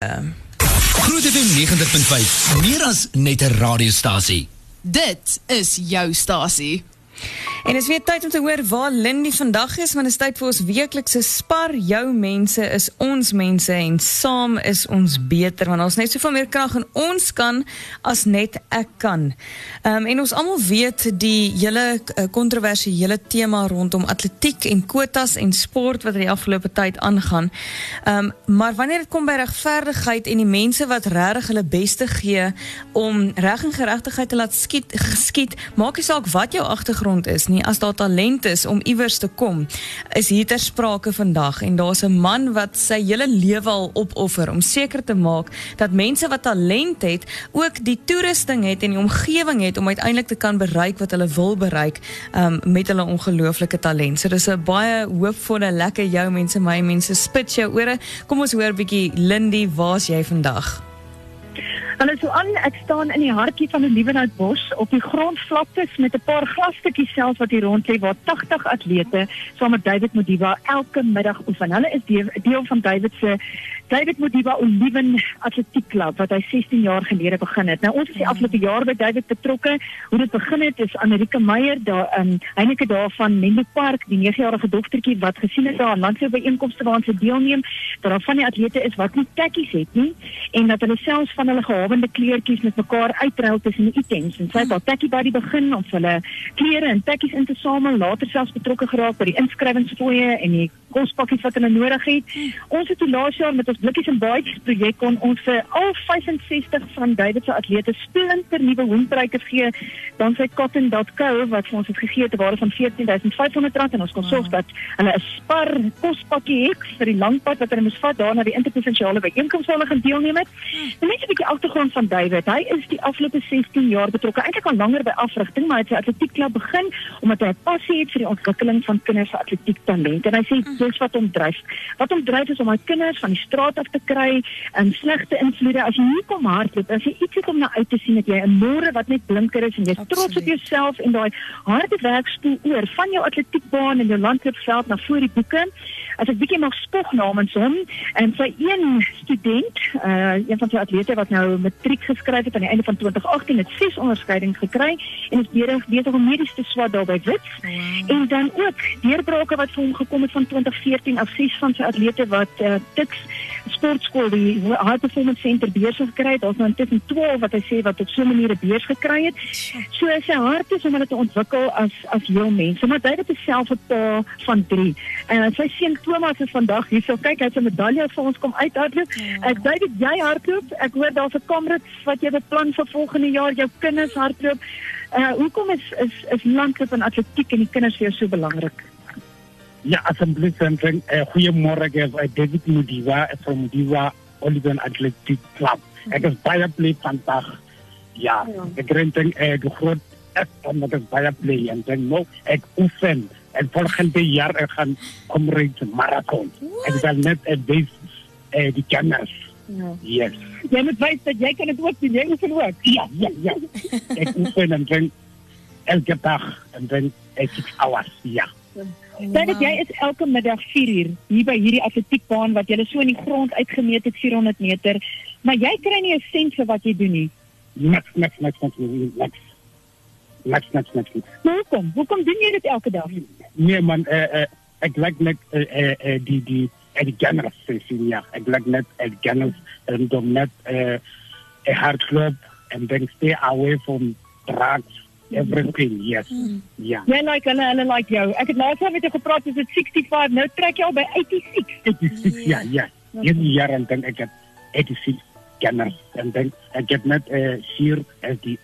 Groot FM 90.5, meer as net 'n radiostasie. Dit is jou stasie. En is weer tyd om te hoor waar Lindy vandag is, want dit is tyd vir ons weeklikse spar. Jou mense is ons mense en saam is ons beter want ons net soveel meer krag in ons kan as net ek kan. Ehm um, en ons almal weet die hele uh, kontroversiële tema rondom atletiek en kwotas en sport wat in die afgelope tyd aangaan. Ehm um, maar wanneer dit kom by regverdigheid en die mense wat regtig hulle beste gee om reg en geregtigheid te laat skiet geskied, maak nie saak wat jou agtergrond is nie as daar talent is om iewers te kom is hier ter sprake vandag en daar's 'n man wat sy hele lewe al opoffer om seker te maak dat mense wat talent het ook die toerusting het en die omgewing het om uiteindelik te kan bereik wat hulle wil bereik um, met hulle ongelooflike talent. So dis 'n baie hoopvolle lekker jou mense my mense spit jou ore. Kom ons hoor bietjie Lindy, waar's jy vandag? Hallo so aan, ek staan in die hartjie van die Liebenhoutbos op die grondvlaktes met 'n paar glasstukkies self wat hier rond lê waar 80 atlete saam met David Modiba elke middag oefen. Hulle is deel, van David se David Modiba Oliven Atletiek Klub wat hy 16 jaar gelede begin het. Nou ons is die afgelope jaar by David betrokke. Hoe dit begin het is Amerika Meyer daar in um, Heineke daar van Park, die 9-jarige dogtertjie wat gesien het daar aan landse byeenkomste waar sy deelneem, dat daar van die atlete is wat nie tekkies het nie en dat hulle selfs van hulle gewende kleertjies met mekaar uitruil tussen die items. En sy het daar tekkie by die begin om hulle klere en tekkies in te samel, later selfs betrokke geraak by die inskrywingsfooie en die kospakkies wat hulle nodig het. Ons het toe laas jaar met ons blikkies en baadjies projek kon ons vir al 65 van David se atlete splinter nuwe hoenpryke gee dan sy cotton.co wat vir ons het gegee te waarde van 14500 rand en ons kon sorg dat hulle 'n spar kospakkie het vir die lang pad wat hulle moes vat daar na die interprovinsiale byeenkoms waar hulle gaan deelneem het. En net 'n bietjie agtergrond van David. Hy is die afgelope 16 jaar betrokke eintlik al langer by afrigting maar hy het sy atletiekklub begin omdat hy 'n passie het vir die ontwikkeling van kinders se atletiek talent en hy sê dis wat hom dryf. Wat hom dryf is om hy kinders van die straat af te kry en slegte invloede. As jy nie kom hardloop, as jy iets het om na uit te sien dat jy 'n môre wat net blinker is en jy's trots op jouself en daai harde werk spoel oor van jou atletiekbaan en jou landloopveld na voor die boeke. As ek bietjie mag spog namens hom en sy een student, uh een van sy atlete wat nou matriek geskryf het aan die einde van 2018 het ses onderskeidings gekry en is besig besig om medies te swat daar by Wits. En dan ook deurbrake wat vir hom gekom het van 2014 af ses van sy atlete wat uh Tuks sportskool die high performance center beurs gekry het. Daar's nou intussen 12 wat hy sê wat op so 'n manier 'n beurs gekry het. So sy hart is om hulle te ontwikkel as as jong mense. Maar hy het self 'n pa van 3. En sy seun Thomas is vandag hier. So kyk, hy het 'n medalje vir ons kom uithardloop. Ek dink dit jy hardloop. Ek hoor daar's 'n kamerads wat jy beplan vir volgende jaar jou kinders hardloop. Uh hoekom is is is landloop en atletiek en die kinders vir jou so belangrik? Ja, asseblief en uh, goeiemôre ek is David Mudiwa van Mudiwa Oliver Athletic Club. Ek is baie bly vandag. Ja, ek dink ek groot ek kom met baie bly en dan nou ek oefen en volgende jaar ek gaan te marathon. Ek sal net 'n base eh die kenners. Ja. Yes. Jy moet weet dat jy kan dit ook doen. Jy oefen ook. Ja, ja, ja. ek oefen en dan elke dag en dan 6 hours. Ja. Dink jy is elke middag 4 uur hier by hierdie atletiekbaan wat jy so in die grond uitgemeet het 400 meter, maar jy kry nie 'n sent vir wat jy doen nie. Niks, niks, niks, niks, niks. Niks, niks, niks. Maar hoekom? Hoekom doen jy dit elke dag? Nee man, eh uh, ek like net eh uh, uh, die die en die general sessie ja. Ek like net ek general en dan net eh 'n hardloop and then stay away from drugs everything yes. Mm. ja. Ja like hulle hulle like jou. Ek het laas met jou gepraat is dit 65 nou trek jy al by 86 86 ja ja. hierdie jaar en dan ek het 86 kenners en dan ek het net eh uh, hier as die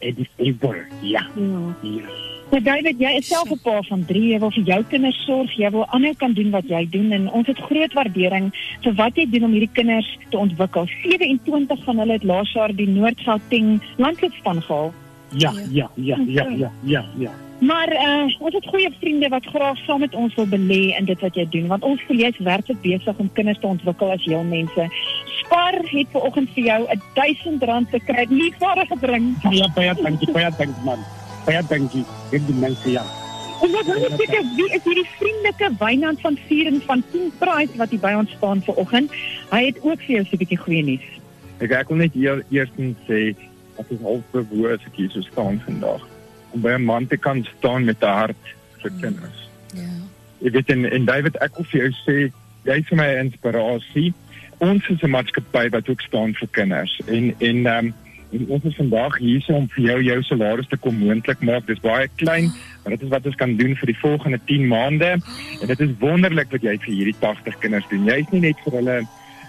editor ja. Ja, ja. Maar David, jy is self 'n pa van 3, jy wil vir jou kinders sorg, jy wil ander kan doen wat jy doen. En ons het groot waardering vir wat jy doen om hierdie kinders te ontwikkel. 27 van hulle het laas jaar die Noord-Gauteng landloopspan gehaal. Ja, ja, ja, ja, ja, ja, ja. Maar uh, ons het goeie vriende wat graag saam met ons wil belê in dit wat jy doen, want ons voel jy's werklik besig om kinders te ontwikkel as jong mense. Spar het ver oggend vir jou 'n R1000 te kry, nie vir gebring. Ja, baie dankie, baie dankie man. Baie dankie. Dit die mense ja. En wat wil ek sê, wie is hierdie vriendelike Wynand van Vieren van King Price wat hier by ons staan vanoggend? Hy het ook vir jou so 'n bietjie goeie nuus. Ek ek wil net eer, eerstens sê ek half bewoer as ek hier so staan vandag om by 'n man te kan staan met 'n hart vir kinders. Ja. Jy weet en, en David ek wil vir jou sê jy is my inspirasie. Ons is 'n maatskappy wat ook staan vir kinders en en ehm um, en ons is vandag hier so om vir jou jou salaris te kom moontlik maak. Dis baie klein, maar dit is wat ons kan doen vir die volgende 10 maande. En dit is wonderlik wat jy vir hierdie 80 kinders doen. Jy's nie net vir hulle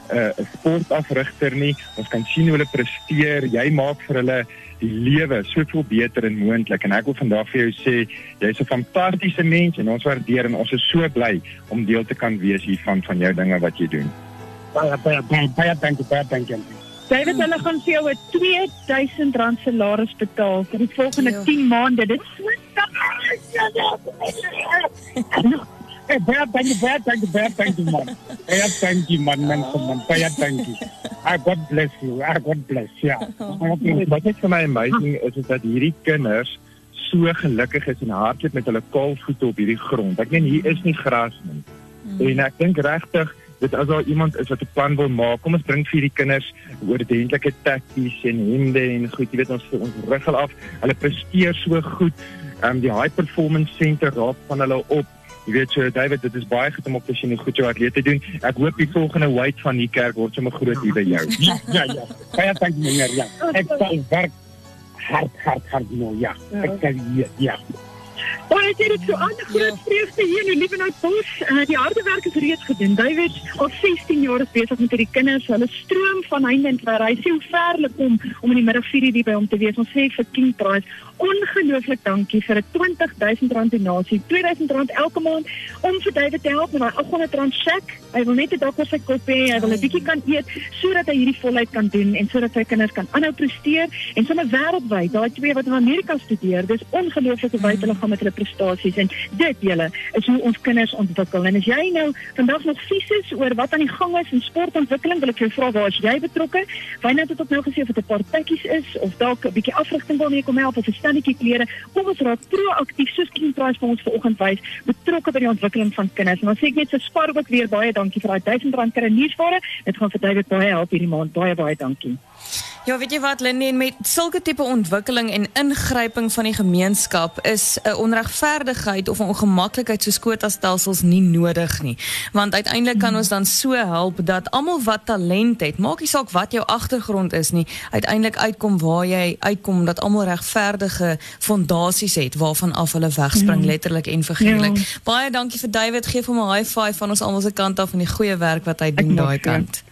'n uh, sportafrigter nie. Ons kan sien hoe hulle presteer. Jy maak vir hulle die lewe soveel beter en moontlik. En ek wil vandag vir jou sê, jy's 'n fantastiese mens en ons waardeer en ons is so bly om deel te kan wees hiervan van jou dinge wat jy doen. Baie baie baie baie dankie, baie dankie. David, hulle gaan vir jou 'n R2000 salaris betaal vir die volgende Ja. 10 maande. Dit is Hey, baie dankie, baie dankie, baie dankie man. Baie dankie man, mense man. Baie dankie. I God bless you. I God bless. Ja. Wat net vir my amazing is is dat hierdie kinders so gelukkig is en hardloop met hulle kaal voete op hierdie grond. Ek meen hier is nie gras nie. En ek dink regtig dit as daar iemand is wat 'n plan wil maak, kom ons bring vir hierdie kinders oordentlike takties en hemde en goed, jy weet ons ons ruggel af. Hulle presteer so goed. Ehm um, die high performance center raak van hulle op. Jy weet so David, dit is baie goed om op te sien hoe goed jou atlete doen. Ek hoop die volgende weight van die kerk word sommer groot hier by jou. Ja, ja, ja. Baie dankie meneer. Ja. Ek sal werk hard, hard, hard nou. Ja. Ek sal ja. ja. Baie het dit so aan groot vreugde hier in die Liebenhoutbos. Uh, die harde werk is reeds gedoen. David al 16 jaar is besig met hierdie kinders. Hulle stroom van heinde en ver. Hy sê hoe ver hulle kom om in die middag 4 uur by hom te wees. Ons sê vir King Price ongelooflik dankie vir 'n R20000 donasie. R2000 elke maand om vir David te help met daai R800 cheque. Hy wil net 'n dak oor sy kop hê. Hy wil 'n bietjie kan eet sodat hy hierdie volheid kan doen en sodat sy kinders kan aanhou presteer en sommer wêreldwyd. Daai twee wat in Amerika studeer, dis ongelooflik hoe wyd hulle gaan met hulle prestasies en dit julle is hoe ons kinders ontwikkel. En as jy nou vandag nog vies is oor wat aan die gang is in sportontwikkeling, wil ek jou vra waar is jy betrokke? Wynand het ook nou gesê of dit 'n paar tekkies is of dalk 'n bietjie afrigting wil mee kom help of 'n standetjie klere. Kom ons raak proaktief soos King Price vir ons vanoggend wys, betrokke by die ontwikkeling van kinders. En sê ek net vir Spar ook weer baie dankie vir daai R1000 kry nuusware. Dit gaan vir David baie help hierdie maand. Baie baie dankie. Ja, weet jy wat Lindy met sulke tipe ontwikkeling en ingryping van die gemeenskap is 'n onregverdigheid of 'n ongemaklikheid so skotastelsels nie nodig nie. Want uiteindelik kan ons dan so help dat almal wat talent het, maak nie saak wat jou agtergrond is nie, uiteindelik uitkom waar jy uitkom dat almal regverdige fondasies het waarvan af hulle wegspring letterlik en figuurlik. Ja. Baie dankie vir David, gee vir hom 'n high five van ons almal se kant af en die goeie werk wat hy doen daai kant.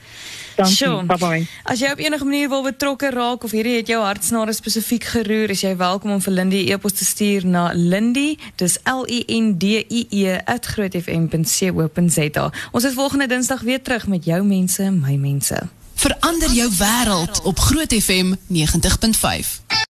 Dankie. Sure. Bye bye. As jy op enige manier wil betrokke raak of hierdie het jou hartsnare spesifiek geroer, is jy welkom om vir Lindy 'n e-pos te stuur na lindy, dis L I N D I E @grootfm.co.za. Ons is volgende Dinsdag weer terug met jou mense, my mense. Verander jou wêreld op Groot FM 90.5.